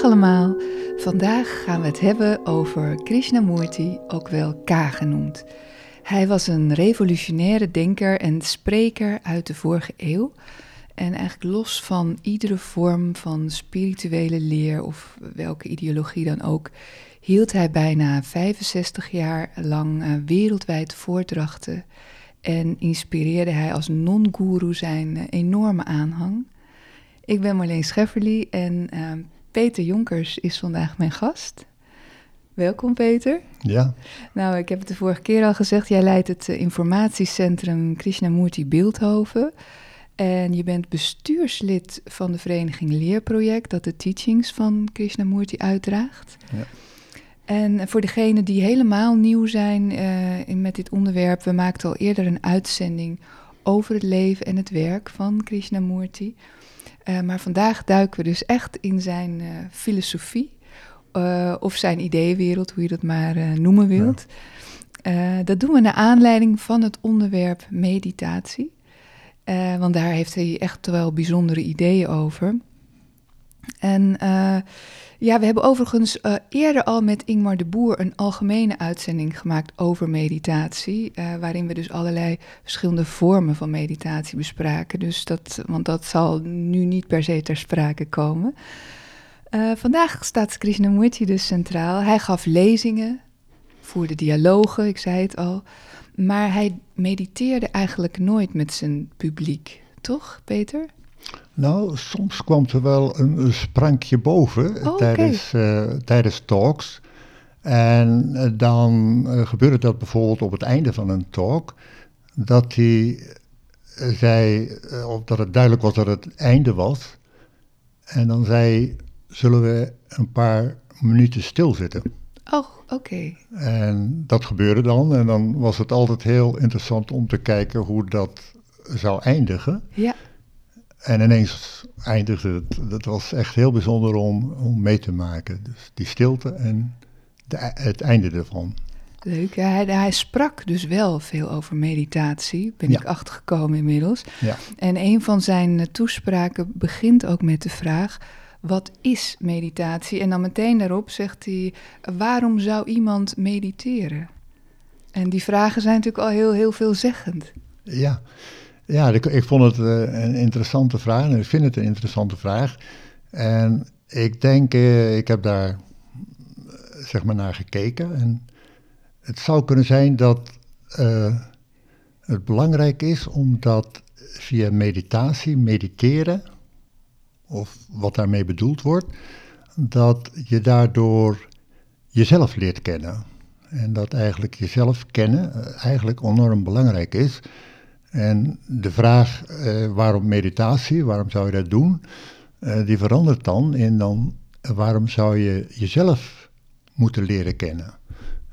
Dag allemaal. Vandaag gaan we het hebben over Krishnamurti, ook wel K genoemd. Hij was een revolutionaire denker en spreker uit de vorige eeuw. En eigenlijk los van iedere vorm van spirituele leer of welke ideologie dan ook, hield hij bijna 65 jaar lang uh, wereldwijd voordrachten en inspireerde hij als non-guru zijn uh, enorme aanhang. Ik ben Marleen Schefferly en uh, Peter Jonkers is vandaag mijn gast. Welkom Peter. Ja. Nou, ik heb het de vorige keer al gezegd, jij leidt het informatiecentrum Krishnamurti Beeldhoven. En je bent bestuurslid van de vereniging Leerproject, dat de teachings van Krishnamurti uitdraagt. Ja. En voor degenen die helemaal nieuw zijn uh, met dit onderwerp, we maakten al eerder een uitzending over het leven en het werk van Krishnamurti. Uh, maar vandaag duiken we dus echt in zijn uh, filosofie, of zijn ideeënwereld, hoe je dat maar noemen wilt. Ja. dat doen we naar aanleiding van het onderwerp meditatie. want daar heeft hij echt wel bijzondere ideeën over. En ja, we hebben overigens uh, eerder al met Ingmar de Boer een algemene uitzending gemaakt over meditatie. Uh, waarin we dus allerlei verschillende vormen van meditatie bespraken. Dus dat, want dat zal nu niet per se ter sprake komen. Uh, vandaag staat Krishnamurti dus centraal. Hij gaf lezingen, voerde dialogen, ik zei het al. Maar hij mediteerde eigenlijk nooit met zijn publiek. Toch, Peter? Nou, soms kwam er wel een, sprankje boven oh, tijdens, uh, tijdens talks. En uh, dan gebeurde dat bijvoorbeeld op het einde van een talk, dat hij zei, of dat het duidelijk was dat het einde was. En dan zei, zullen we een paar minuten stilzitten. Oh, oké. En dat gebeurde dan. En dan was het altijd heel interessant om te kijken hoe dat zou eindigen. Ja. En ineens eindigde het. Dat was echt heel bijzonder om, om mee te maken. Dus die stilte en de, het einde ervan. Leuk. Hij, hij, sprak dus wel veel over meditatie, ben ik achtergekomen inmiddels. Ja. En een van zijn eh, toespraken begint ook met de vraag: wat is meditatie? En dan meteen daarop zegt hij: waarom zou iemand mediteren? En die vragen zijn natuurlijk al heel, heel veelzeggend. Ja. Ja, ik, vond het uh, een interessante vraag en ik vind het een interessante vraag. En ik denk, uh, ik heb daar zeg maar naar gekeken en het zou kunnen zijn dat het belangrijk is omdat via meditatie, mediteren, of wat daarmee bedoeld wordt, dat je daardoor jezelf leert kennen. En dat eigenlijk jezelf kennen eigenlijk enorm belangrijk is. En de vraag uh, waarom meditatie, waarom zou je dat doen, uh, die verandert dan in dan waarom zou je jezelf moeten leren kennen.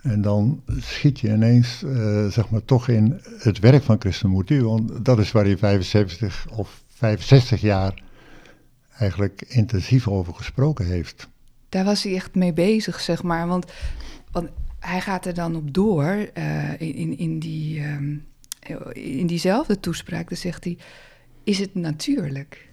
En dan schiet je ineens, uh, zeg maar, toch in het werk van Krishnamurti, want dat is waar hij 75 of 65 jaar eigenlijk intensief over gesproken heeft. Daar was hij echt mee bezig, zeg maar, want, want hij gaat er dan op door in, in, in die... Um in diezelfde toespraak, dan zegt hij, is het natuurlijk?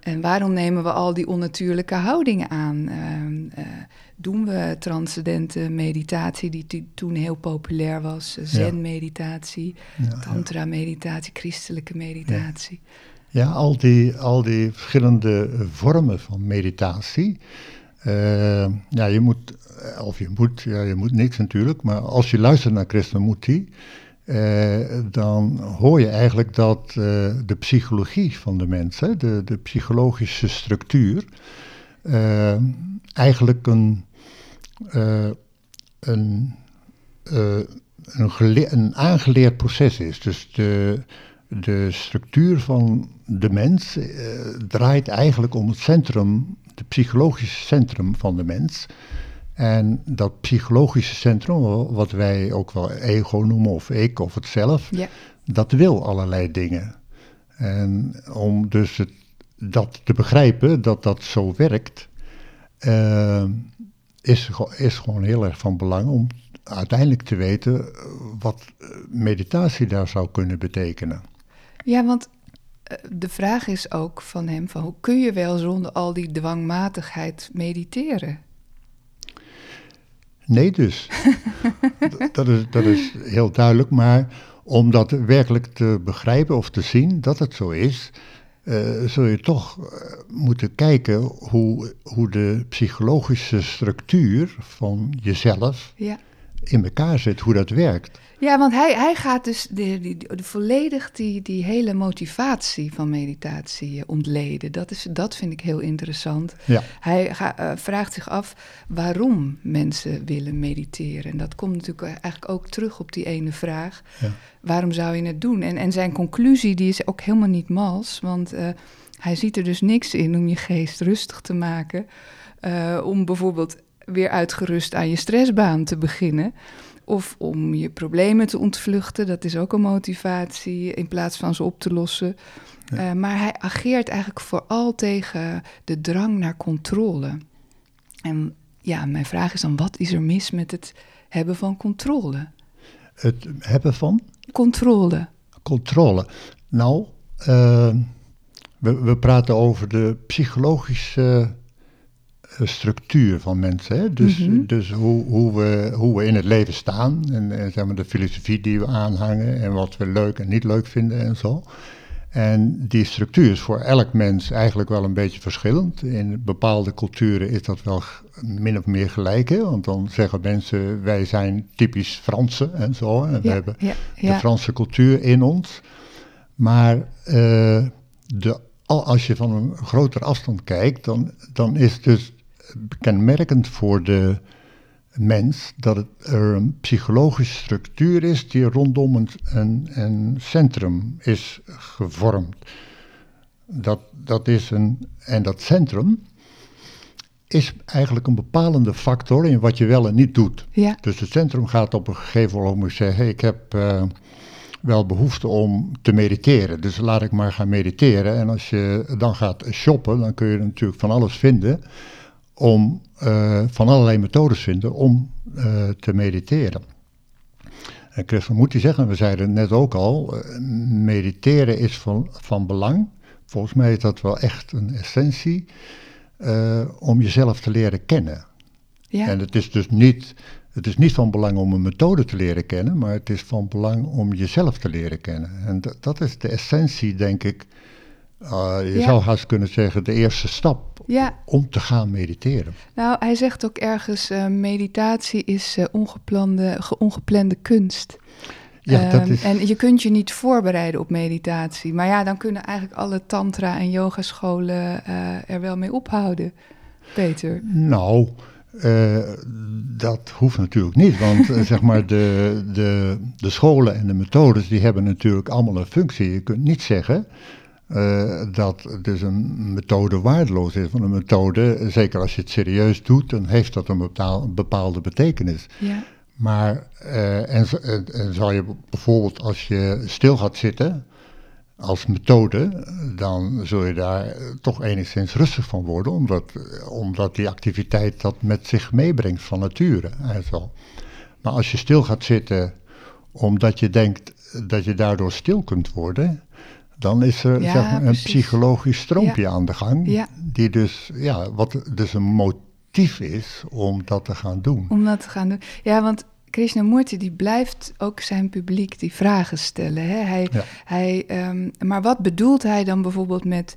En waarom nemen we al die onnatuurlijke houdingen aan? Uh, uh, doen we transcendente meditatie, die toen heel populair was, zen-meditatie, ja. tantra-meditatie, christelijke meditatie? Ja. ja, al, die, al die verschillende vormen van meditatie. Uh, ja, je moet, of je moet, ja, je moet niks natuurlijk, maar als je luistert naar Krishnamurti, uh, dan hoor je eigenlijk dat uh, de psychologie van de mensen, de, de psychologische structuur, uh, eigenlijk een, een, een, aangeleerd proces is. Dus de, de structuur van de mens draait eigenlijk om het centrum, het psychologische centrum van de mens. En dat psychologische centrum, wat wij ook wel ego noemen, of ik, of het zelf, ja. dat wil allerlei dingen. En om dus het, dat te begrijpen, dat dat zo werkt, uh, is, is gewoon heel erg van belang om uiteindelijk te weten wat meditatie daar zou kunnen betekenen. Ja, want eh, de vraag is ook van hem: van hoe kun je wel zonder al die dwangmatigheid mediteren? Nee, dus. dat, is, dat is heel duidelijk. Maar om dat werkelijk te begrijpen of te zien dat het zo is, uh, zul je toch eh, moeten kijken hoe, hoe de psychologische structuur van jezelf ja. in elkaar zit, hoe dat werkt. Ja, want hij, hij gaat dus de, die, de, volledig die, die hele motivatie van meditatie eh, ontleden. Dat, is, dat vind ik heel interessant. Ja. Hij ga, uh, vraagt zich af waarom mensen willen mediteren. En dat komt natuurlijk eigenlijk ook terug op die ene vraag. Ja. Waarom zou je het doen? En, en zijn conclusie die is ook helemaal niet mals. Want uh, hij ziet er dus niks in om je geest rustig te maken. Uh, om bijvoorbeeld weer uitgerust aan je stressbaan te beginnen. Of om je problemen te ontvluchten, dat is ook een motivatie, in plaats van ze op te lossen. Uh, maar hij ageert eigenlijk vooral tegen de drang naar controle. En ja, mijn vraag is dan, wat is er mis met het hebben van controle? Het hebben van? Controle. Controle. Nou, uh, we, we praten over de psychologische structuur van mensen. Hè? Dus, mhm. dus hoe, hoe, we, hoe we in het leven staan en, en zeg maar de filosofie die we aanhangen en wat we leuk en niet leuk vinden en zo. En die structuur is voor elk mens eigenlijk wel een beetje verschillend. In bepaalde culturen is dat wel min of meer gelijk. Hè? Want dan zeggen mensen, wij zijn typisch Fransen en zo. En we hebben de Franse cultuur in ons. Maar uh, de, als je van een grotere afstand kijkt, dan, dan is dus kenmerkend voor de mens dat het, er een psychologische structuur is die rondom een, een, een centrum is gevormd. Dat, dat is een, en dat centrum is eigenlijk een bepalende factor in wat je wel en niet doet. Ja. Dus het centrum gaat op een gegeven moment zeggen, hey, ik heb uh, wel behoefte om te mediteren, dus laat ik maar gaan mediteren. En als je dan gaat shoppen, dan kun je natuurlijk van alles vinden om uh, van allerlei methodes vinden om uh, te mediteren. En Christel moet hij zeggen, we zeiden net ook al, uh, mediteren is van, van belang. Volgens mij is dat wel echt een essentie om jezelf te leren kennen. Ja. En het is dus niet, het is niet van belang om een methode te leren kennen, maar het is van belang om jezelf te leren kennen. En dat is de essentie, denk ik, uh, je zou haast kunnen zeggen, de eerste stap ja. om te gaan mediteren. Nou, hij zegt ook ergens, uh, meditatie is uh, ongeplande, ongeplande kunst. Ja, dat ehm, is... En je kunt je niet voorbereiden op meditatie. Maar ja, dan kunnen eigenlijk alle tantra- en yogascholen er wel mee ophouden, Peter. Nou, dat hoeft natuurlijk niet, want zeg maar de, de, de scholen en de methodes die hebben natuurlijk allemaal een functie. Je kunt niet zeggen uh, dat dus een methode waardeloos is. Want een methode, zeker als je het serieus doet, dan heeft dat een bepaalde betekenis. Ja. Maar, uh, en, en, zou je bijvoorbeeld als je stil gaat zitten als methode, dan zul je daar toch enigszins rustig van worden, omdat, omdat die activiteit dat met zich meebrengt van nature. En zo. Maar als je stil gaat zitten omdat je denkt dat je daardoor stil kunt worden, dan is er zeg maar, een psychologisch stroompje aan de gang. Die dus, ja, wat dus een motief is om dat te gaan doen. Om dat te gaan doen. Ja, want Krishnamurti die blijft ook zijn publiek die vragen stellen. Hè? Hij, hij, um, maar wat bedoelt hij dan bijvoorbeeld met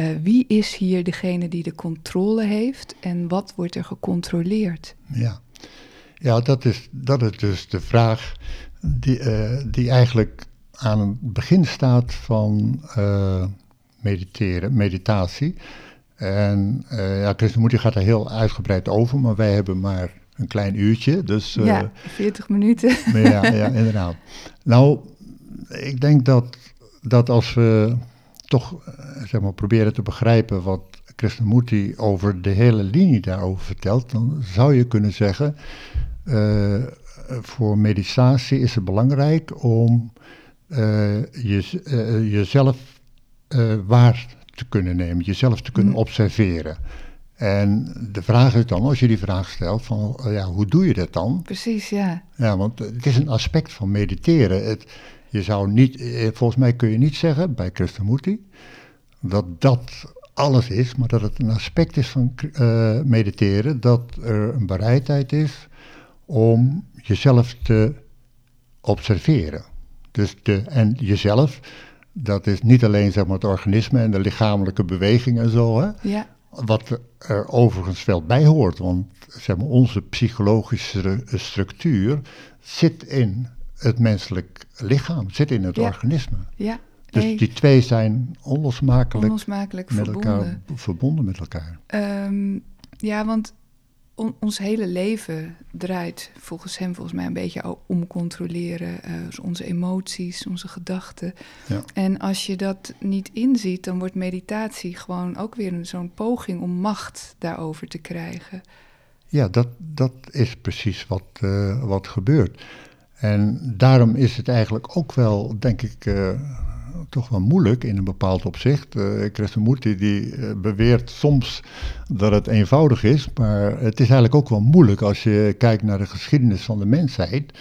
uh, wie is hier degene die de controle heeft en wat wordt er gecontroleerd? Ja, ja dat, is, dat is dus de vraag die, uh, die eigenlijk aan het begin staat van uh, mediteren, meditatie. En uh, ja, Krishnamurti gaat er heel uitgebreid over, maar wij hebben maar een klein uurtje. Dus, uh, ja, 40 minuten. ja, ja, inderdaad. Nou, ik denk dat dat als we toch eh, zeg maar, proberen te begrijpen wat Krishnamurti over de hele linie daarover vertelt, dan zou je kunnen zeggen, uh, voor meditatie is het belangrijk om je, jezelf waar te kunnen nemen, jezelf te kunnen mm. observeren. En de vraag is dan, als je die vraag stelt, van ja, hoe doe je dat dan? Precies, ja. Ja, want het is een aspect van mediteren. Het, je zou niet, volgens mij kun je niet zeggen bij Krishnamurti dat dat alles is, maar dat het een aspect is van uh, mediteren, dat er een bereidheid is om jezelf te observeren. Dus de, en jezelf, dat is niet alleen zeg maar, het organisme en de lichamelijke beweging en zo, hè, ja. wat er overigens wel bij hoort, want zeg maar, onze psychologische structuur zit in het menselijk lichaam, zit in het organisme. Ja. Dus die twee zijn onlosmakelijk, onlosmakelijk met verbonden. elkaar verbonden met elkaar. Um, ja, want on, ons hele leven draait volgens hem volgens mij een beetje om controleren. Uh, onze emoties, onze gedachten. Ja. En als je dat niet inziet, dan wordt meditatie gewoon ook weer zo'n poging om macht daarover te krijgen. Ja, dat, dat is precies wat, uh, wat gebeurt. En daarom is het eigenlijk ook wel, denk ik, uh, toch wel moeilijk in een bepaald opzicht. Uh, Krishnamurti die uh, beweert soms dat het eenvoudig is, maar het is eigenlijk ook wel moeilijk als je kijkt naar de geschiedenis van de mensheid,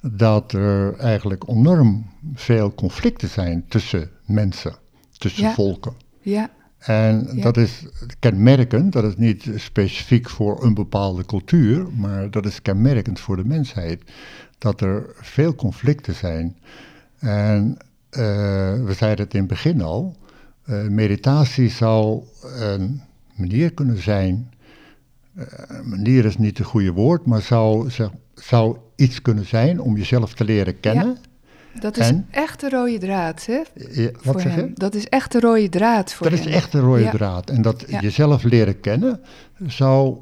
dat er eigenlijk enorm veel conflicten zijn tussen mensen, tussen ja. volken. Ja. En Ja. dat is kenmerkend, dat is niet specifiek voor een bepaalde cultuur, maar dat is kenmerkend voor de mensheid, dat er veel conflicten zijn. En we zeiden het in het begin al, uh, meditatie zou een manier kunnen zijn, uh, manier is niet het goede woord, maar zou, zeg, zou iets kunnen zijn om jezelf te leren kennen. Dat is En? echt de rode draad, hè? Ja, voor wat zeg hem. je? Dat is echt de rode draad voor Dat hem. is echt een rode Ja. draad. En dat Ja. jezelf leren kennen zou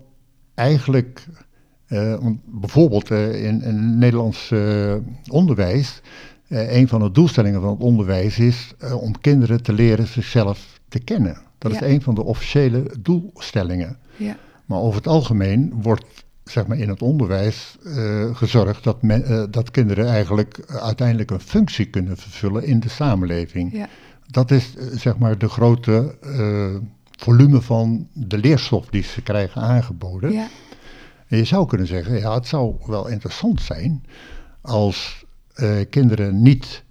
eigenlijk, eh, bijvoorbeeld eh, in, in het Nederlands eh, onderwijs, eh, een van de doelstellingen van het onderwijs is eh, om kinderen te leren zichzelf te kennen. Dat Ja. is een van de officiële doelstellingen. Ja. Maar over het algemeen wordt zeg maar, in het onderwijs eh, gezorgd dat, men, dat kinderen eigenlijk uiteindelijk een functie kunnen vervullen in de samenleving. Ja. Dat is zeg maar de grote volume van de leerstof die ze krijgen aangeboden. Ja. En je zou kunnen zeggen, ja, het zou wel interessant zijn als kinderen niet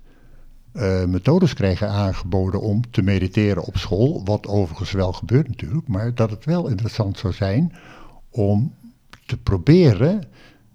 eh, methodes krijgen aangeboden om te mediteren op school, wat overigens wel gebeurt natuurlijk, maar dat het wel interessant zou zijn om te proberen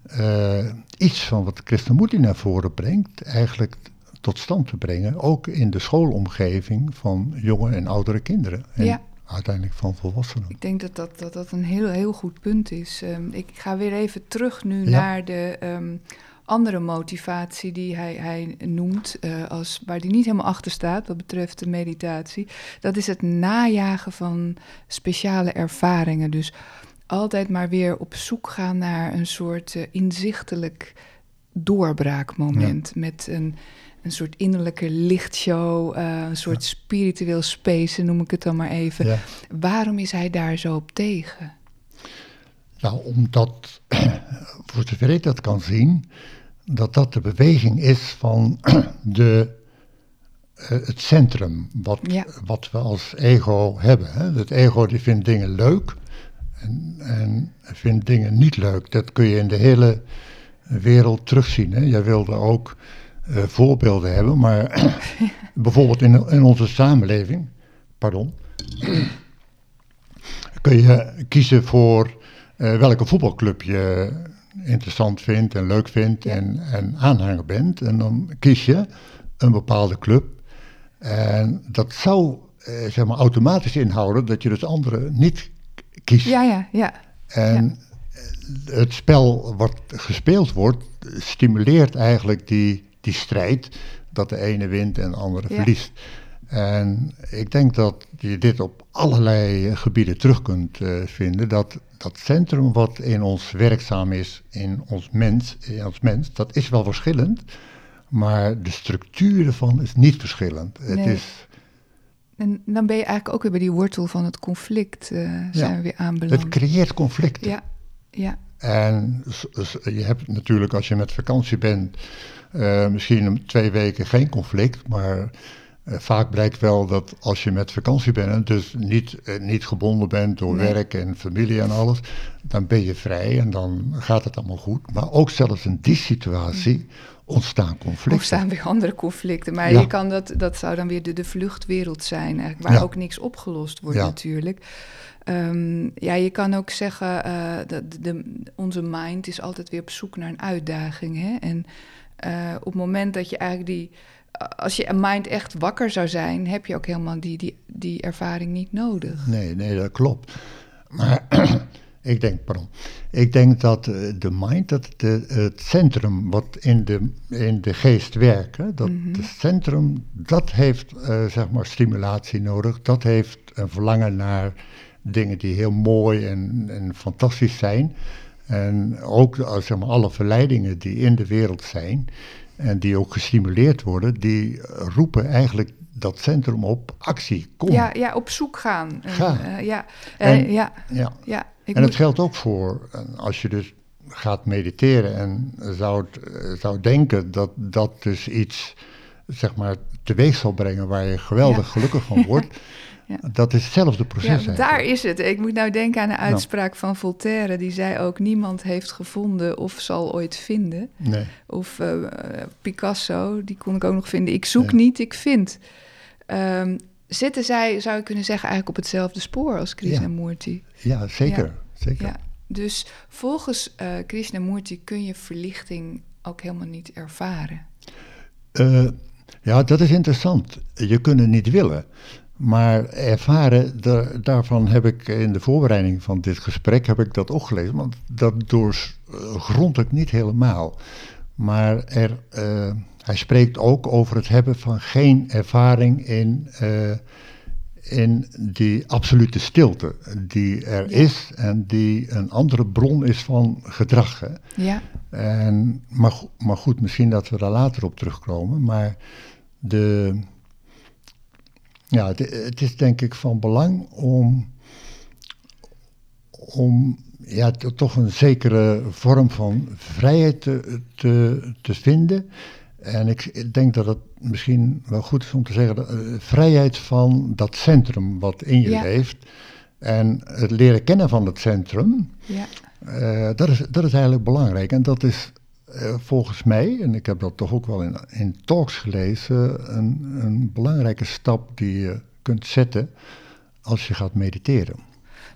eh, iets van wat Krishnamurti naar voren brengt, eigenlijk tot stand te brengen, ook in de schoolomgeving van jonge en oudere kinderen. En Ja. uiteindelijk van volwassenen. Ik denk dat dat, dat, dat een heel, heel goed punt is. Ehm, ik ga weer even terug nu Ja. naar de ehm, andere motivatie die hij, hij noemt, eh, als, waar hij niet helemaal achter staat wat betreft de meditatie. Dat is het najagen van speciale ervaringen. Dus altijd maar weer op zoek gaan naar een soort eh, inzichtelijk doorbraakmoment met een, een soort innerlijke lichtshow, eh, een soort spiritueel space, noem ik het dan maar even. Ja. Waarom is hij daar zo op tegen? Nou, omdat, voor zover ik dat kan zien, dat dat de beweging is van de, eh, het centrum wat, Ja. wat we als ego hebben. Hè. Het ego die vindt dingen leuk en, en vindt dingen niet leuk. Dat kun je in de hele wereld terugzien. Hè. Jij wilde ook eh, voorbeelden hebben, maar bijvoorbeeld in, in onze samenleving, pardon, kun je kiezen voor eh, welke voetbalclub je interessant vindt en leuk vindt Ja. en, en aanhanger bent. En dan kies je een bepaalde club. En dat zou eh, zeg maar automatisch inhouden dat je dus andere niet kiest. Ja, ja, ja. En eh, het spel wat gespeeld wordt, stimuleert eigenlijk die, die strijd dat de ene wint en de andere Ja. verliest. En ik denk dat je dit op allerlei gebieden terug kunt eh, vinden. Dat dat centrum wat in ons werkzaam is, in ons mens, in ons mens, dat is wel verschillend. Maar de structuur ervan is niet verschillend. Het Nee. is, En dan ben je eigenlijk ook weer bij die wortel van het conflict eh, zijn we weer aanbeland. het creëert conflicten. ja, ja, En je hebt natuurlijk als je met vakantie bent, eh, misschien twee weken geen conflict, maar vaak blijkt wel dat als je met vakantie bent, en dus niet, eh, niet gebonden bent door Nee. werk en familie en alles, dan ben je vrij en dan gaat het allemaal goed. Maar ook zelfs in die situatie ontstaan conflicten. Of staan weer andere conflicten. Maar Ja. je kan dat, dat zou dan weer de, de vluchtwereld zijn, eigenlijk, waar Ja. ook niks opgelost wordt Ja. natuurlijk. Ehm, ja, je kan ook zeggen eh, dat de, de- onze mind is altijd weer op zoek naar een uitdaging. Hè? En eh, op het moment dat je eigenlijk die, als je een mind echt wakker zou zijn, heb je ook helemaal die, die, die ervaring niet nodig. Nee, nee, dat klopt. Maar ik denk, pardon, ik denk dat eh, de mind, dat de, het centrum wat in de, in de geest werkt, hè, dat Mhm. het centrum, dat heeft eh, zeg maar stimulatie nodig. Dat heeft een verlangen naar dingen die heel mooi en, en fantastisch zijn. En ook eh, zeg maar, alle verleidingen die in de wereld zijn en die ook gestimuleerd worden, die roepen eigenlijk dat centrum op actie. Kom. Ja, ja, op zoek gaan. En, Ga. eh, ja, En- Eh, ja, ja. ja. Ik en het moet- geldt ook voor als je dus gaat mediteren en zou, eh, zou denken dat dat dus iets zeg maar teweeg zal brengen waar je geweldig Ja. gelukkig van wordt. Ja. Dat is hetzelfde proces. Ja, daar is het. Ik moet nou denken aan een uitspraak van Voltaire. Die zei ook: Niemand heeft gevonden of zal ooit vinden. Nee, Of eh, Picasso, die kon ik ook nog vinden. Ik zoek Ja. niet, ik vind. Ehm, zitten zij, zou je kunnen zeggen, eigenlijk op hetzelfde spoor als Krishnamurti? ja, zeker. zeker. Ja. Dus volgens eh Krishnamurti kun je verlichting ook helemaal niet ervaren. Eh, ja, dat is interessant. Je kunt het niet willen. Maar ervaren, daar, daarvan heb ik in de voorbereiding van dit gesprek heb ik dat ook gelezen. Want dat doorgrond ik niet helemaal. Maar er, eh, hij spreekt ook over het hebben van geen ervaring in, eh, in die absolute stilte die er is en die een andere bron is van gedrag. Hè. Ja, En, maar, maar goed, misschien dat we daar later op terugkomen. Maar de, ja, het, het is denk ik van belang om, om ja, to- toch een zekere vorm van vrijheid te, te, te vinden. En ik, denk dat het misschien wel goed is om te zeggen, dat, eh, vrijheid van dat centrum wat in je Ja. leeft. En het leren kennen van het centrum, ja, eh, dat, is, dat is eigenlijk belangrijk. En dat is eh, volgens mij, en ik heb dat toch ook wel in, in talks gelezen, een, een belangrijke stap die je kunt zetten als je gaat mediteren.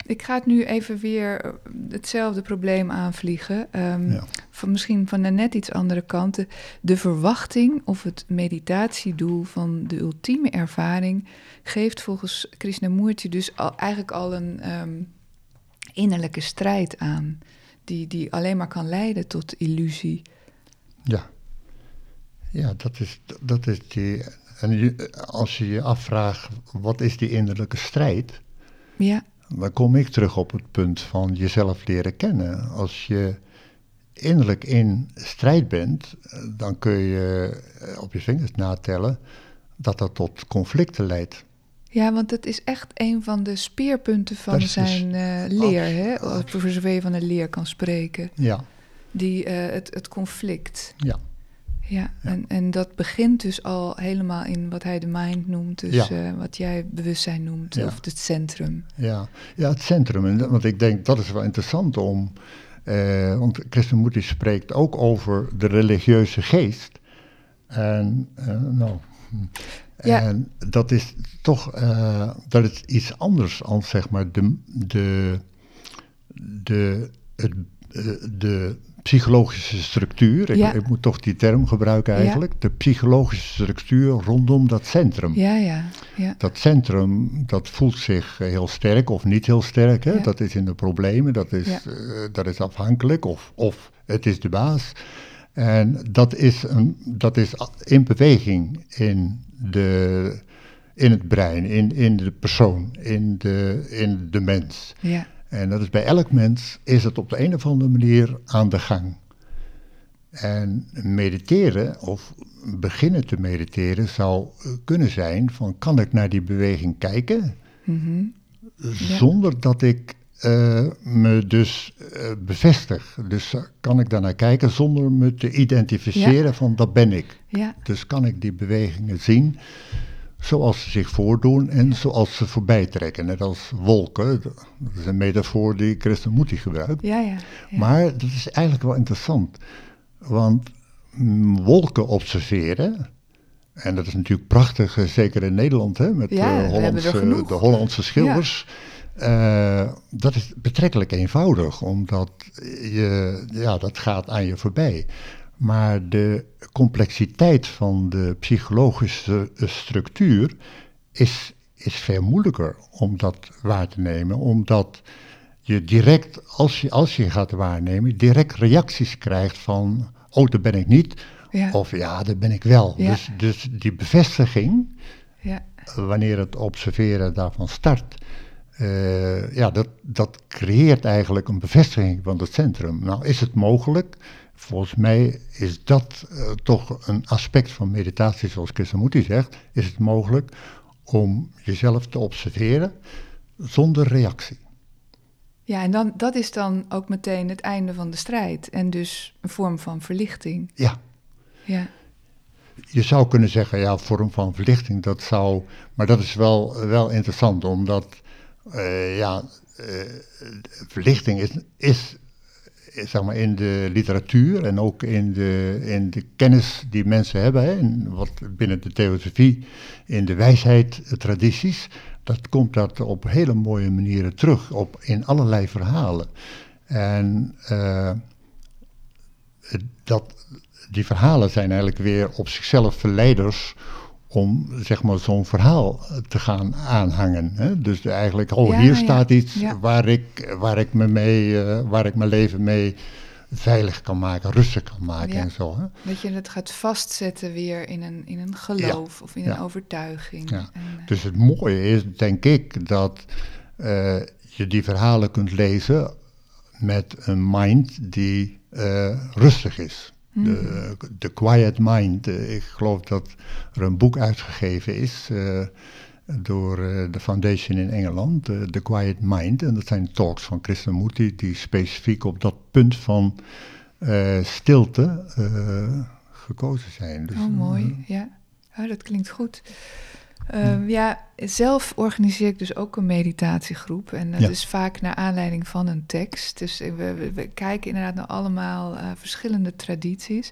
ik ga het nu even weer eh, hetzelfde probleem aanvliegen. Ehm, Ja. van misschien van een net iets andere kanten. De verwachting of het meditatiedoel van de ultieme ervaring geeft volgens Krishnamurti dus al, eigenlijk al een ehm, innerlijke strijd aan. Die, die alleen maar kan leiden tot illusie. Ja, ja dat, is, dat is die. En als je je afvraagt, wat is die innerlijke strijd? Ja, Dan kom ik terug op het punt van jezelf leren kennen. Als je innerlijk in strijd bent, dan kun je eh, op je vingers natellen dat dat tot conflicten leidt. Ja want het is echt een van de speerpunten van Dat zijn eh, leer. Hè? absoluut. Voor zover je van een leer kan spreken. Ja, Die, eh, het, het conflict. ja, Ja, En, en dat begint dus al helemaal in wat hij de mind noemt, dus Ja. eh, wat jij bewustzijn noemt, Ja. of het centrum. ja. ja, het centrum. En, dat- want ik denk dat is wel interessant om. eh, want Krishnamurti spreekt ook over de religieuze geest. En, nou, hm. Ja. en dat is toch eh, dat is iets anders dan zeg maar de, de, de, het, eh, de psychologische structuur. Ik, Ja. ik moet toch die term gebruiken Ja. eigenlijk. De psychologische structuur rondom dat centrum. Ja, ja, ja. Dat centrum, dat voelt zich heel sterk of niet heel sterk. Hè? Dat is in de problemen, dat is, eh, dat is afhankelijk of, of het is de baas. En dat is, een, dat is in beweging in, de, in het brein, in, in de persoon, in de, in de mens. ja. En dat is bij elk mens is het op de een of andere manier aan de gang. En mediteren of beginnen te mediteren zou kunnen zijn van kan ik naar die beweging kijken Mhm. zonder dat ik eh, me dus eh, bevestig. Dus eh, kan ik daarnaar kijken zonder me te identificeren van dat ben ik. Ja, Dus kan ik die bewegingen zien zoals ze zich voordoen en zoals ze voorbij trekken. Net als wolken, dat is een metafoor die Krishnamurti gebruikt. ja, ja. ja. Maar dat is eigenlijk wel interessant, want mm, wolken observeren, en dat is natuurlijk prachtig, zeker in Nederland, hè, met Ja, er Hollandse, de Hollandse schilders. Eh, dat is betrekkelijk eenvoudig, omdat je, ja, dat gaat aan je voorbij. Maar de complexiteit van de psychologische structuur is, is veel moeilijker om dat waar te nemen, omdat je direct, als je, als je gaat waarnemen, direct reacties krijgt van, oh, daar ben ik niet, Ja. of ja, daar ben ik wel. Ja. Dus, dus die bevestiging, ja. wanneer het observeren daarvan start, eh, ja, dat, dat creëert eigenlijk een bevestiging van het centrum. Nou, is het mogelijk? Volgens mij is dat eh, toch een aspect van meditatie, zoals Krishnamurti zegt. Is het mogelijk om jezelf te observeren zonder reactie? Ja, en dan, dat is dan ook meteen het einde van de strijd. En dus een vorm van verlichting. Ja, Ja, je zou kunnen zeggen, ja, vorm van verlichting, dat zou. Maar dat is wel, wel interessant, omdat, eh, ja, eh, verlichting is, is, zeg maar, in de literatuur en ook in de, in de kennis die mensen hebben, hè, en wat binnen de theosofie, in de wijsheid, eh, tradities, dat komt dat op hele mooie manieren terug, op, in allerlei verhalen. En dat, die verhalen zijn eigenlijk weer op zichzelf verleiders om zeg maar zo'n verhaal te gaan aanhangen. Hè? Dus eigenlijk, oh Ja, hier ja, staat iets ja. waar, ik, waar, ik me mee, eh, waar ik mijn leven mee veilig kan maken, rustig kan maken en zo. Hè? dat je het gaat vastzetten weer in een, in een geloof of in een overtuiging. En, eh, Dus het mooie is, denk ik, dat eh, je die verhalen kunt lezen met een mind die eh, rustig is. De, de Quiet Mind. Eh, ik geloof dat er een boek uitgegeven is eh, door eh, de Foundation in Engeland, eh, The Quiet Mind. En dat zijn talks van Krishnamurti die specifiek op dat punt van stilte gekozen zijn. Dus, oh, mooi. Ja, oh, dat klinkt goed. Ehm, ja, zelf organiseer ik dus ook een meditatiegroep. En dat Ja. is vaak naar aanleiding van een tekst. Dus we, we, we kijken inderdaad naar allemaal eh, verschillende tradities.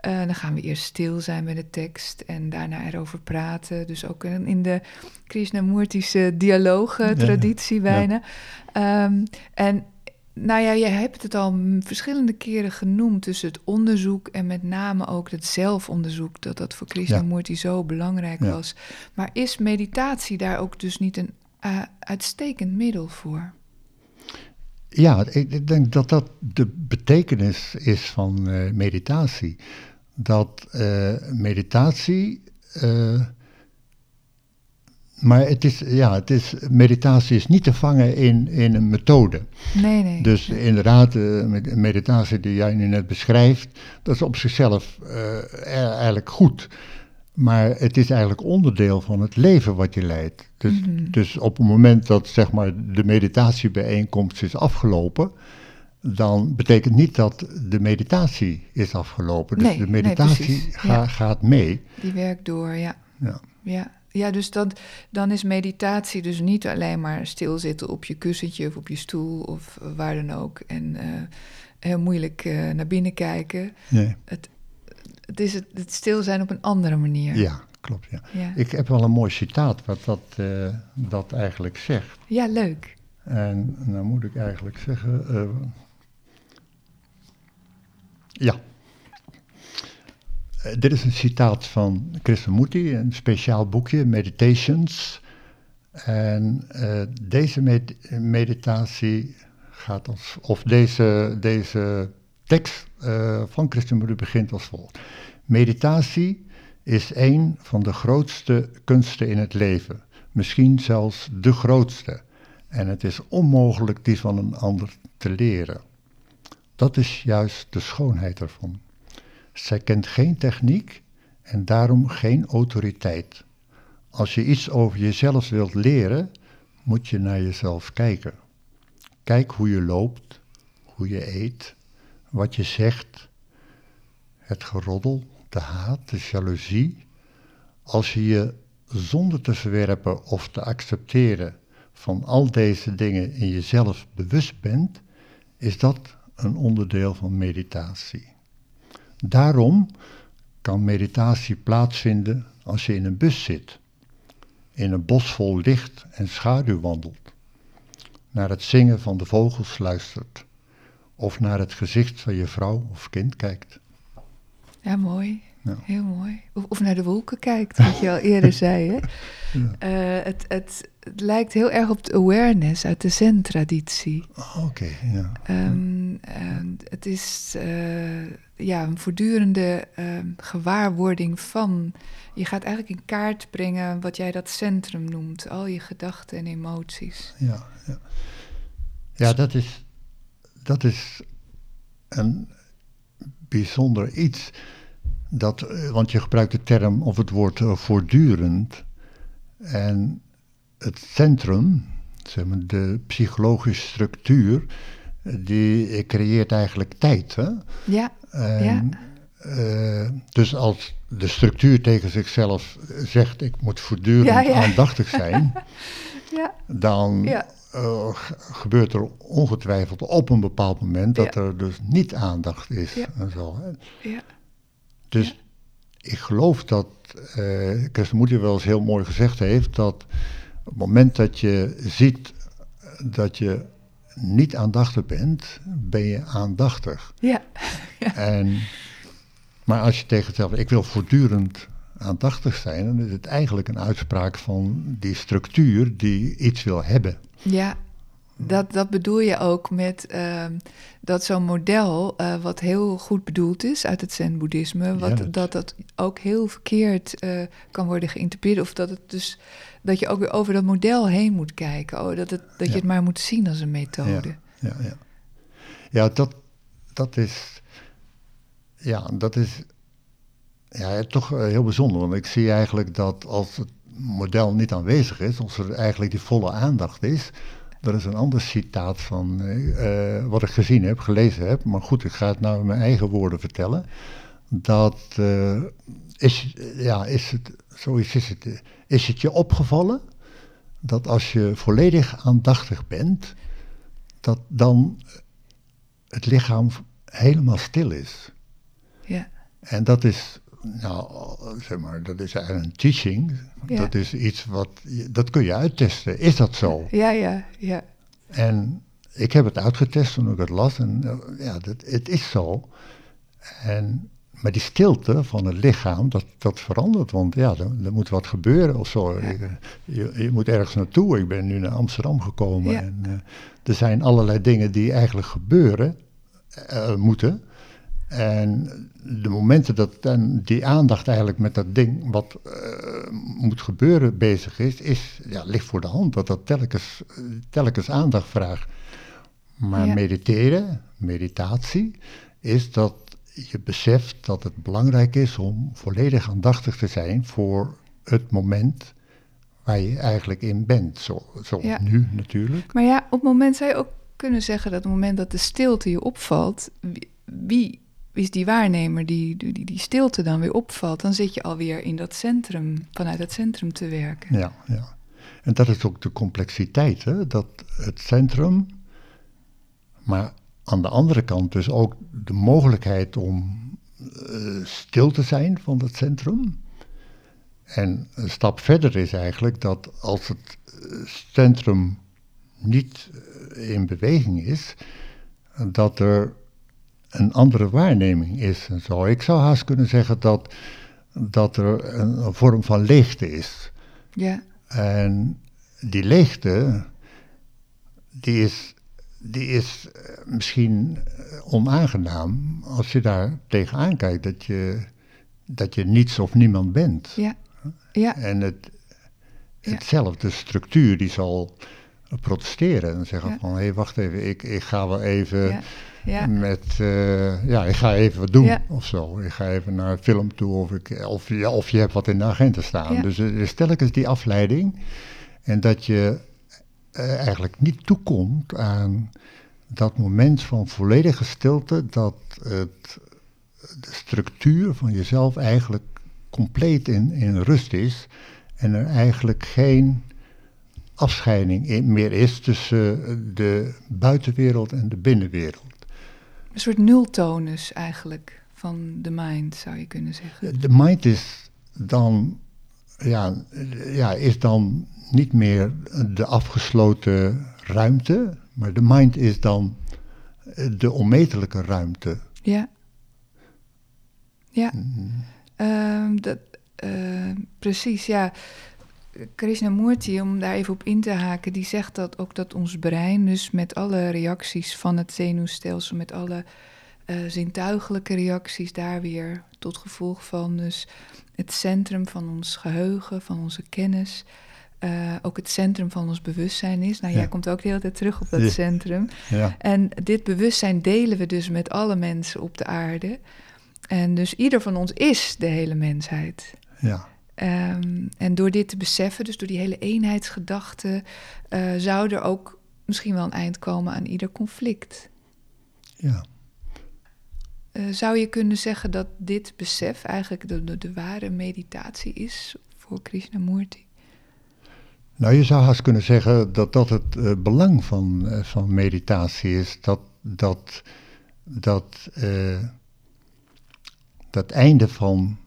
Eh, dan gaan we eerst stil zijn bij de tekst en daarna erover praten. Dus ook in, in de Krishnamurtische dialoog-traditie ja. bijna. Ehm, en nou ja, je hebt het al verschillende keren genoemd tussen het onderzoek en met name ook het zelfonderzoek, dat dat voor Krishnamurti zo belangrijk Ja. was. Maar is meditatie daar ook dus niet een eh, uitstekend middel voor? Ja, ik, ik denk dat dat de betekenis is van eh, meditatie. Dat eh, meditatie. Eh, maar het is, ja, het is, meditatie is niet te vangen in, in een methode. Nee, nee. Dus inderdaad, de med- meditatie die jij nu net beschrijft, dat is op zichzelf eh, eigenlijk goed. Maar het is eigenlijk onderdeel van het leven wat je leidt. Dus, Mhm. dus op het moment dat zeg maar, de meditatiebijeenkomst is afgelopen, dan betekent niet dat de meditatie is afgelopen. Dus Nee, de meditatie precies. ga- Ja. gaat mee. Die werkt door, ja. Ja. Ja, ja dus dat, dan is meditatie dus niet alleen maar stilzitten op je kussentje of op je stoel of waar dan ook. En eh, heel moeilijk eh, naar binnen kijken. Nee. Het is het, het stil zijn op een andere manier. ja, klopt. Ja. ja. Ik heb wel een mooi citaat wat dat, eh, dat eigenlijk zegt. Ja, leuk. En dan moet ik eigenlijk zeggen. eh, ja. Eh, dit is een citaat van Krishnamurti, een speciaal boekje, Meditations. En eh, deze med- meditatie gaat als. of deze, deze tekst eh, van Krishnamurti begint als volgt: Meditatie is een van de grootste kunsten in het leven, misschien zelfs de grootste. En het is onmogelijk die van een ander te leren. Dat is juist de schoonheid ervan. Zij kent geen techniek en daarom geen autoriteit. Als je iets over jezelf wilt leren, moet je naar jezelf kijken. Kijk hoe je loopt, hoe je eet, wat je zegt, het geroddel, de haat, de jaloezie. Als je je zonder te verwerpen of te accepteren van al deze dingen in jezelf bewust bent, is dat een onderdeel van meditatie. Daarom kan meditatie plaatsvinden als je in een bus zit, in een bos vol licht en schaduw wandelt, naar het zingen van de vogels luistert of naar het gezicht van je vrouw of kind kijkt. Ja, mooi. Heel mooi. Of, of, naar de wolken kijkt, wat je al eerder zei. Hè? Ja. Uh, het, het, het, lijkt heel erg op de awareness uit de zen-traditie. Oh, Oké, ja. Um, uh, het is uh, ja, een voortdurende ehm, gewaarwording van... Je gaat eigenlijk in kaart brengen wat jij dat centrum noemt. Al je gedachten en emoties. Ja, ja. ja dat, is, dat is een bijzonder iets dat, eh, want je gebruikt de term of het woord uh, voortdurend. En het centrum, zeg maar, de psychologische structuur, die creëert eigenlijk tijd. Hè? Ja. En, ja. Uh, dus als de structuur tegen zichzelf zegt: ik moet voortdurend ja, aandachtig zijn, ja. dan uh, gebeurt er ongetwijfeld op een bepaald moment dat er dus niet aandacht is. En zo, hè? Ja. Dus ik geloof dat, uh, Krishnamurti wel eens heel mooi gezegd heeft, dat op het moment dat je ziet dat je niet aandachtig bent, ben je aandachtig. Ja. En, maar als je tegen jezelf, ik wil voortdurend aandachtig zijn, dan is het eigenlijk een uitspraak van die structuur die iets wil hebben. Ja, dat, dat bedoel je ook met uh, dat zo'n model, uh, wat heel goed bedoeld is uit het Zen-boeddhisme, wat, dat... dat dat ook heel verkeerd uh, kan worden geïnterpreteerd. Of dat het dus dat je ook weer over dat model heen moet kijken. Oh, dat het, dat ja. je het maar moet zien als een methode. Ja, ja, ja. ja dat, dat is. Ja, dat is. Ja, toch heel bijzonder. Want ik zie eigenlijk dat als het model niet aanwezig is, als er eigenlijk die volle aandacht is, dat is een ander citaat van uh, wat ik gezien heb, gelezen heb. Maar goed, ik ga het nou in mijn eigen woorden vertellen. Dat uh, is, ja, is het, zoiets is het. Is het je opgevallen dat als je volledig aandachtig bent, dat dan het lichaam helemaal stil is? Ja. En dat is nou, zeg maar, dat is eigenlijk een teaching. Ja. Dat is iets wat, dat kun je uittesten. Is dat zo? Ja, ja, ja. En ik heb het uitgetest toen ik het las en eh, ja, dat, het is zo. En, maar die stilte van het lichaam, dat, dat verandert, want ja, er, er moet wat gebeuren of zo. Ja. Je, je, moet ergens naartoe. Ik ben nu naar Amsterdam gekomen ja. en uh, er zijn allerlei dingen die eigenlijk gebeuren uh, moeten. En de momenten dat dan die aandacht eigenlijk met dat ding wat uh, moet gebeuren bezig is, is ja, ligt voor de hand dat dat telkens, telkens aandacht vraagt. Maar ja. mediteren, meditatie, is dat je beseft dat het belangrijk is om volledig aandachtig te zijn voor het moment waar je eigenlijk in bent. Zo, zoals ja. nu natuurlijk. Maar ja, op het moment zou je ook kunnen zeggen dat op het moment dat de stilte je opvalt, wie, wie is die waarnemer die, die die stilte dan weer opvalt, dan zit je alweer in dat centrum, vanuit het centrum te werken. Ja, ja. En dat is ook de complexiteit, hè? dat het centrum, maar aan de andere kant dus ook de mogelijkheid om uh, stil te zijn van het centrum. En een stap verder is eigenlijk dat als het centrum niet in beweging is, dat er een andere waarneming is en zo. Ik zou haast kunnen zeggen dat, dat er een, een vorm van leegte is. Ja. En die leegte, die is, die is eh, misschien eh, onaangenaam als je daar tegenaan kijkt, dat je, dat je niets of niemand bent. Ja. ja. En het, hetzelfde structuur die zal protesteren en zeggen ja. van, hé, hey, wacht even, ik, ik ga wel even... Ja Ja. Met, eh, ja, ik ga even wat doen of zo. Ik ga even naar een film toe of, ik, of, ja, of je hebt wat in de agenda staan. Dus er is telkens die afleiding. En dat je eh, eigenlijk niet toekomt aan dat moment van volledige stilte, dat het, de structuur van jezelf eigenlijk compleet in, in rust is. En er eigenlijk geen afscheiding in- meer is tussen eh, de buitenwereld en de binnenwereld. Een soort nultonus eigenlijk van de mind, zou je kunnen zeggen. De mind is dan, ja, ja, is dan niet meer de afgesloten ruimte, maar de mind is dan eh, de onmetelijke ruimte. Ja. Ja. Mm. Ehm, dat, eh, precies, ja. Krishnamurti, om daar even op in te haken, die zegt dat ook dat ons brein, dus met alle reacties van het zenuwstelsel, met alle eh, zintuigelijke reacties daar weer tot gevolg van, dus het centrum van ons geheugen, van onze kennis, eh, ook het centrum van ons bewustzijn is. Nou, Ja. jij komt ook de hele tijd terug op dat Ja. centrum. Ja, En dit bewustzijn delen we dus met alle mensen op de aarde. En dus ieder van ons is de hele mensheid. ja, Ehm, en door dit te beseffen, dus door die hele eenheidsgedachte, eh, zou er ook misschien wel een eind komen aan ieder conflict. ja. Eh, zou je kunnen zeggen dat dit besef eigenlijk de, de, de ware meditatie is voor Krishnamurti? Nou, je zou haast kunnen zeggen dat dat het eh, belang van, van meditatie is. Dat dat, dat, dat einde van,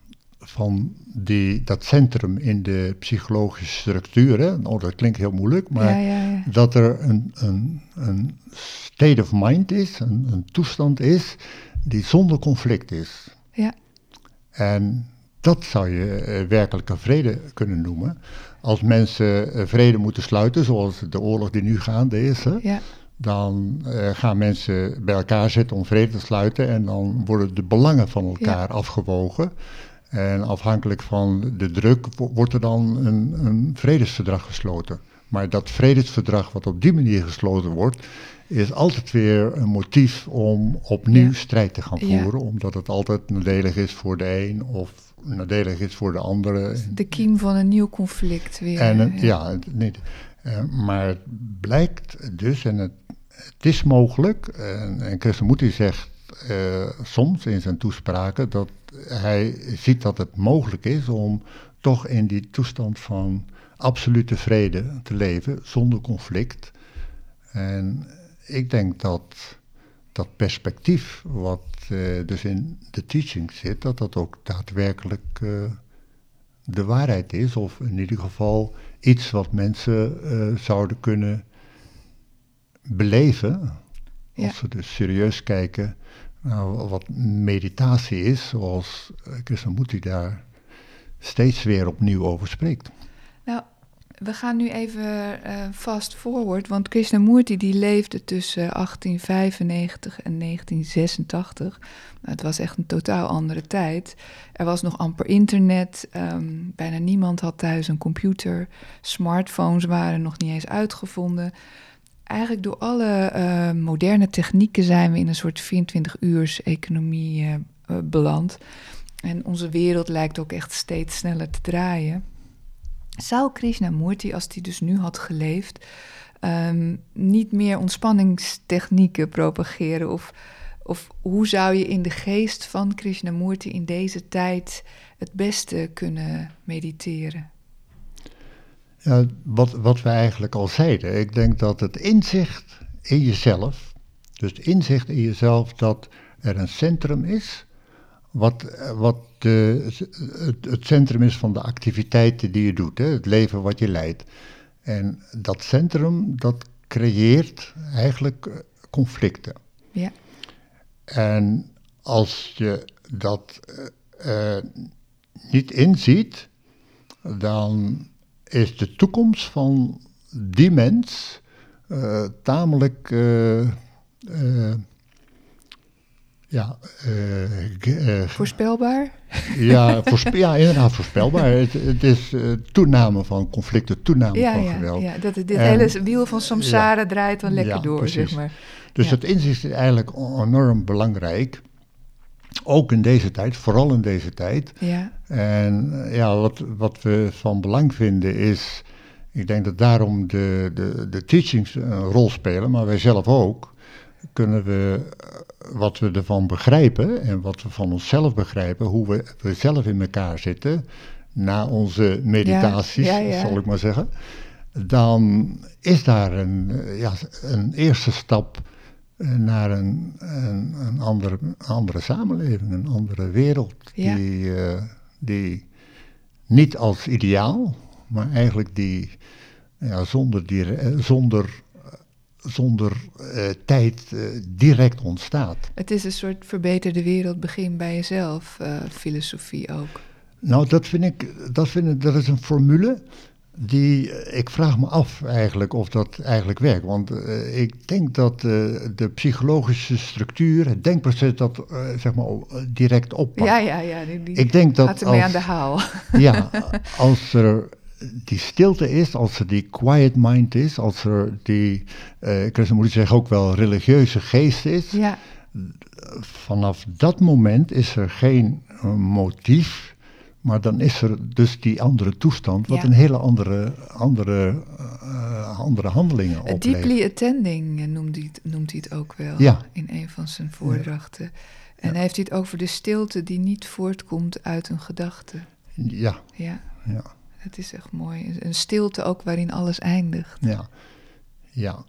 van die, dat centrum in de psychologische structuur. Hè? Oh, dat klinkt heel moeilijk, maar ja, ja, ja. dat er een, een, een state of mind is, een, een toestand is, die zonder conflict is. Ja. En dat zou je eh, werkelijke vrede kunnen noemen. Als mensen eh, vrede moeten sluiten, zoals de oorlog die nu gaande is, hè, ja. dan eh, gaan mensen bij elkaar zitten om vrede te sluiten en dan worden de belangen van elkaar afgewogen. En afhankelijk van de druk wo- wordt er dan een, een vredesverdrag gesloten. Maar dat vredesverdrag wat op die manier gesloten wordt, is altijd weer een motief om opnieuw Ja. strijd te gaan Ja. voeren. Omdat het altijd nadelig is voor de een of nadelig is voor de andere. De kiem van een nieuw conflict weer. En ja, niet. Eh, maar het blijkt dus, en het, het is mogelijk, en, en Krishnamurti zegt eh, soms in zijn toespraken dat hij ziet dat het mogelijk is om toch in die toestand van absolute vrede te leven, zonder conflict. En ik denk dat dat perspectief, wat eh, dus in de teaching zit, dat dat ook daadwerkelijk eh, de waarheid is, of in ieder geval iets wat mensen zouden kunnen beleven, als ze dus serieus kijken naar wat meditatie is, zoals Krishnamurti daar steeds weer opnieuw over spreekt. Nou, we gaan nu even eh, fast forward, want Krishnamurti die leefde tussen 1895 en 1986. Nou, het was echt een totaal andere tijd. Er was nog amper internet, ehm, bijna niemand had thuis een computer, smartphones waren nog niet eens uitgevonden. Eigenlijk door alle eh, moderne technieken zijn we in een soort 24-uurs-economie eh, eh, beland. En onze wereld lijkt ook echt steeds sneller te draaien. Zou Krishnamurti, als hij dus nu had geleefd, ehm, niet meer ontspanningstechnieken propageren? Of, of hoe zou je in de geest van Krishnamurti in deze tijd het beste kunnen mediteren? Ja, wat, wat we eigenlijk al zeiden, ik denk dat het inzicht in jezelf, dus het inzicht in jezelf dat er een centrum is, wat, wat de, het, het centrum is van de activiteiten die je doet, hè, het leven wat je leidt. En dat centrum, dat creëert eigenlijk eh, conflicten. Ja. En als je dat eh, eh, niet inziet, dan is de toekomst van die mens eh, tamelijk eh, eh, ja, voorspelbaar? Ja, voorspe ja, inderdaad voorspelbaar. het, het, is toename van conflicten, toename ja, van ja, geweld. Ja, dat dit hele wiel van samsara draait dan lekker door, precies. zeg maar. Dus het inzicht is eigenlijk enorm belangrijk. Ook in deze tijd, vooral in deze tijd. Ja. En ja, wat, wat we van belang vinden is, ik denk dat daarom de, de, de teachings een rol spelen, maar wij zelf ook, kunnen we wat we ervan begrijpen en wat we van onszelf begrijpen, hoe we, we zelf in elkaar zitten, na onze meditaties, Ja, ja, ja. zal ik maar zeggen, dan is daar een, eh, ja, een eerste stap eh, naar een, een, een andere, andere samenleving, een andere wereld, Ja. die, eh, die niet als ideaal, maar eigenlijk die ja, zonder, die, eh, zonder, eh, zonder eh, tijd eh, direct ontstaat. Het is een soort verbeterde wereld, begin bij jezelf, eh, filosofie ook. Nou, dat vind ik, dat, vind ik, dat is een formule die, ik vraag me af eigenlijk of dat eigenlijk werkt. Want eh, ik denk dat eh, de psychologische structuur, het denkproces dat eh, zeg maar direct oppakt. Ja, ja, ja. Die, die Ik denk dat gaat ermee aan de haal. Ja, als er die stilte is, als er die quiet mind is, als er die, eh Krishnamurti zegt ook wel, religieuze geest is, Ja, vanaf dat moment is er geen motief, maar dan is er dus die andere toestand, wat Ja. een hele andere, andere, eh, andere handelingen Uh, oplevert. deeply attending eh, noemt hij, het, noemt hij het ook wel Ja. in een van zijn voordrachten. En hij heeft hij het over de stilte die niet voortkomt uit een gedachte. Ja, Ja, ja, het is echt mooi. Een stilte ook waarin alles eindigt. ja, ja.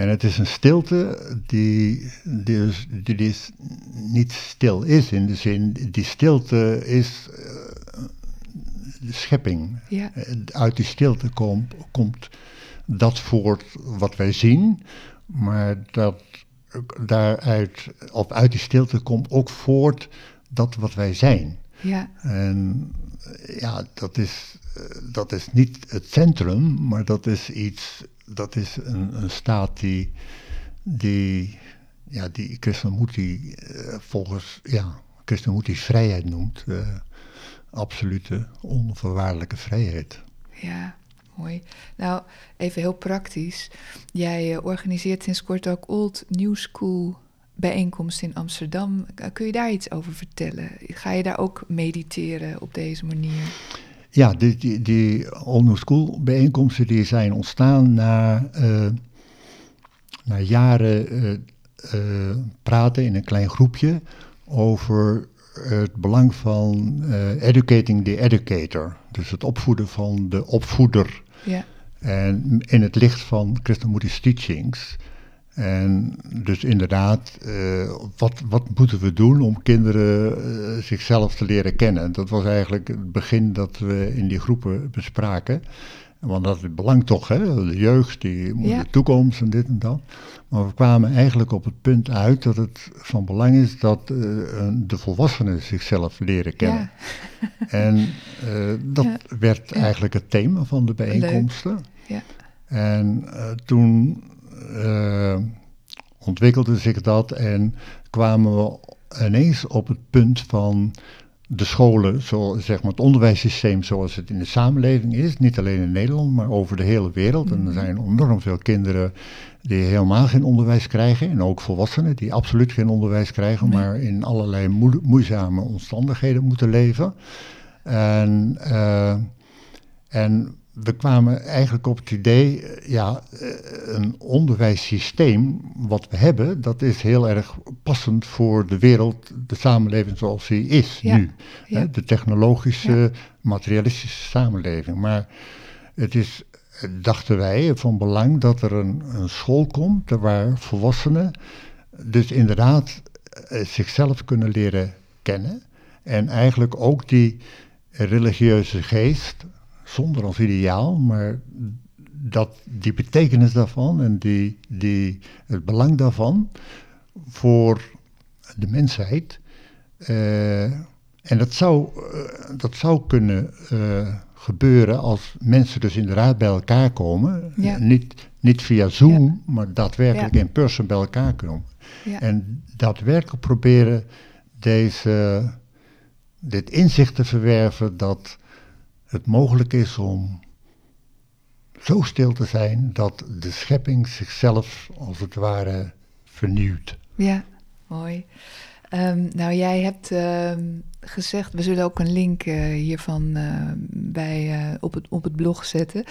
En het is een stilte die, die, dus, die dus niet stil is, in de zin, die stilte is eh, de schepping. Ja, Eh, Uit die stilte komt, komt dat voort wat wij zien, maar dat daaruit, of uit die stilte komt ook voort dat wat wij zijn. ja, En ja, dat is, eh, dat is niet het centrum, maar dat is iets, dat is een, een staat die, die, ja, die Krishnamurti eh, volgens, ja, Krishnamurti vrijheid noemt. eh, absolute, onvoorwaardelijke vrijheid. ja, mooi. Nou, even heel praktisch. Jij eh, organiseert sinds kort ook Old New School bijeenkomst in Amsterdam. Kun je daar iets over vertellen? Ga je daar ook mediteren op deze manier? Ja, die, die, die School bijeenkomsten die zijn ontstaan na, eh, na jaren eh, eh, praten in een klein groepje over het belang van educating the educator. Dus het opvoeden van de opvoeder. Ja, En in het licht van Krishnamurti's teachings. En dus inderdaad, eh, wat, wat moeten we doen om kinderen eh, zichzelf te leren kennen? Dat was eigenlijk het begin dat we in die groepen bespraken. Want dat is belang toch, hè? de jeugd, die moet Ja. de toekomst en dit en dat. Maar we kwamen eigenlijk op het punt uit dat het van belang is dat eh, de volwassenen zichzelf leren kennen. ja, En dat Ja. werd eigenlijk het thema van de bijeenkomsten. ja. En toen eh, ontwikkelde zich dat en kwamen we ineens op het punt van de scholen, zo, zeg maar het onderwijssysteem zoals het in de samenleving is, niet alleen in Nederland, maar over de hele wereld. En er zijn enorm veel kinderen die helemaal geen onderwijs krijgen en ook volwassenen die absoluut geen onderwijs krijgen, Nee. maar in allerlei moe- moeizame omstandigheden moeten leven. En, eh, en we kwamen eigenlijk op het idee, eh, ja, eh, een onderwijssysteem wat we hebben, dat is heel erg passend voor de wereld, de samenleving zoals die is Ja, nu. ja. Hè, de technologische, materialistische samenleving. Maar het is, dachten wij, van belang dat er een, een school komt waar volwassenen dus inderdaad eh, zichzelf kunnen leren kennen. En eigenlijk ook die religieuze geest, zonder als ideaal, maar dat die betekenis daarvan en die, die, het belang daarvan voor de mensheid. eh, en dat zou, eh, dat zou kunnen eh, gebeuren als mensen dus inderdaad bij elkaar komen. Ja. Niet Niet via Zoom, maar daadwerkelijk in person bij elkaar komen. En daadwerkelijk proberen deze, dit inzicht te verwerven dat het mogelijk is om zo stil te zijn dat de schepping zichzelf als het ware vernieuwt. Ja, mooi. Ehm, nou, jij hebt ehm, gezegd, we zullen ook een link uh, hiervan uh, bij, uh, op, het, op het blog zetten.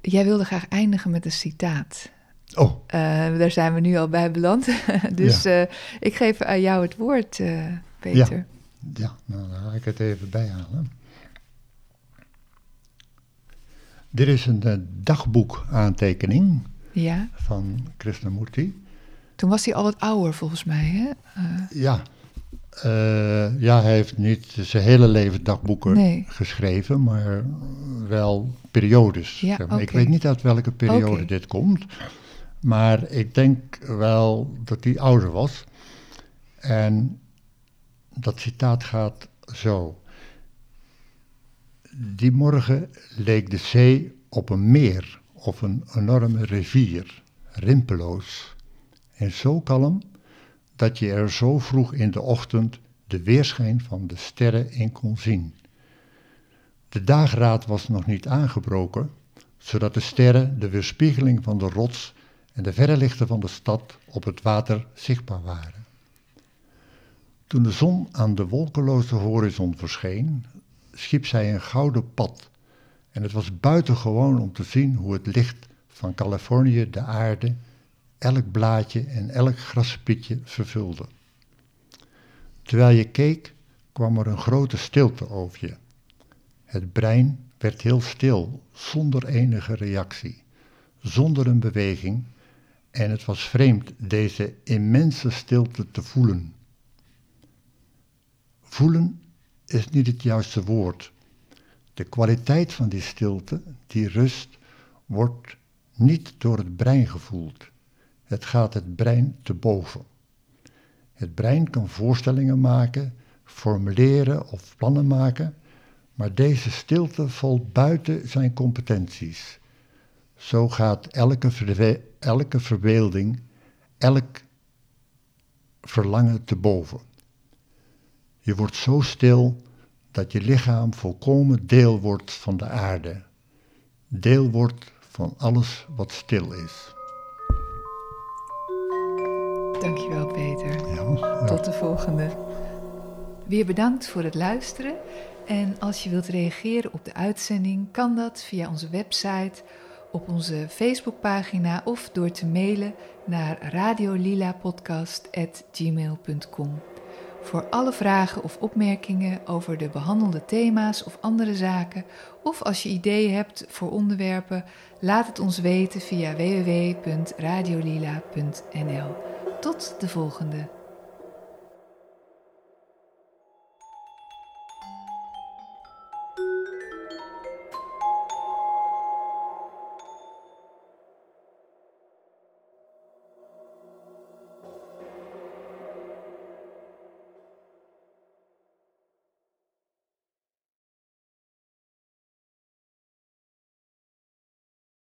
Jij wilde graag eindigen met een citaat. Oh. daar zijn we nu al bij beland. dus ja. ik geef aan jou het woord, Peter. Ja, ja nou, dan ga ik het even bijhalen. Dit is een dagboekaantekening ja. van Krishnamurti. Toen was hij al wat ouder, volgens mij, hè? Uh. Ja. Uh, ja, hij heeft niet zijn hele leven dagboeken nee. geschreven, maar wel periodes. Ja, zeg maar. okay. Ik weet niet uit welke periode Okay. dit komt, maar ik denk wel dat hij ouder was. En dat citaat gaat zo. Die morgen leek de zee op een meer of een enorme rivier, rimpeloos. En zo kalm dat je er zo vroeg in de ochtend de weerschijn van de sterren in kon zien. De dageraad was nog niet aangebroken, zodat de sterren de weerspiegeling van de rots en de verre lichten van de stad op het water zichtbaar waren. Toen de zon aan de wolkeloze horizon verscheen, schiep zij een gouden pad en het was buitengewoon om te zien hoe het licht van Californië de aarde elk blaadje en elk graspietje vervulde. Terwijl je keek, kwam er een grote stilte over je. Het brein werd heel stil, zonder enige reactie, zonder een beweging, en het was vreemd deze immense stilte te voelen. Voelen is niet het juiste woord. De kwaliteit van die stilte, die rust, wordt niet door het brein gevoeld. Het gaat het brein te boven. Het brein kan voorstellingen maken, formuleren of plannen maken, maar deze stilte valt buiten zijn competenties. Zo gaat elke, elke verbeelding, elk verlangen te boven. Je wordt zo stil dat je lichaam volkomen deel wordt van de aarde, deel wordt van alles wat stil is. Dankjewel, Peter. Ja, ja. Tot de volgende. Weer bedankt voor het luisteren. En als je wilt reageren op de uitzending, kan dat via onze website, op onze Facebookpagina of door te mailen naar radiolilapodcast.gmail.com. Voor alle vragen of opmerkingen over de behandelde thema's of andere zaken, of als je ideeën hebt voor onderwerpen, laat het ons weten via www.radiolila.nl. Tot de volgende.